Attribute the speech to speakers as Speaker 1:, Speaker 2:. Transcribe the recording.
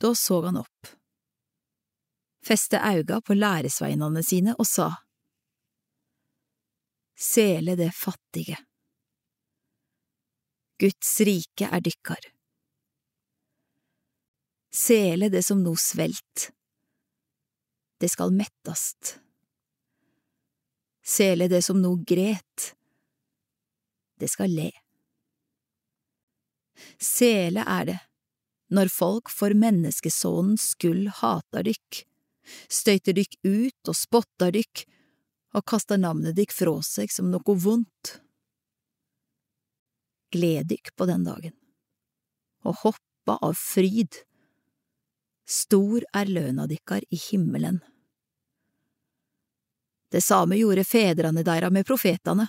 Speaker 1: Då så han opp, feste auga på læresveinene sine og sa, Sele det fattige. Guds rike er dykkar. Sele det som no svelt. Det skal mettast. Sele det som no gret. Det skal le. Sele er det, når folk for menneskesånens skyld hater dykk, støyter dykk ut og spotter dykk og kaster navnet dykk fra seg som noe vondt. Gled dykk på den dagen, og hoppa av fryd. Stor er løna dykkar i himmelen. Det same gjorde fedrane deira med profetane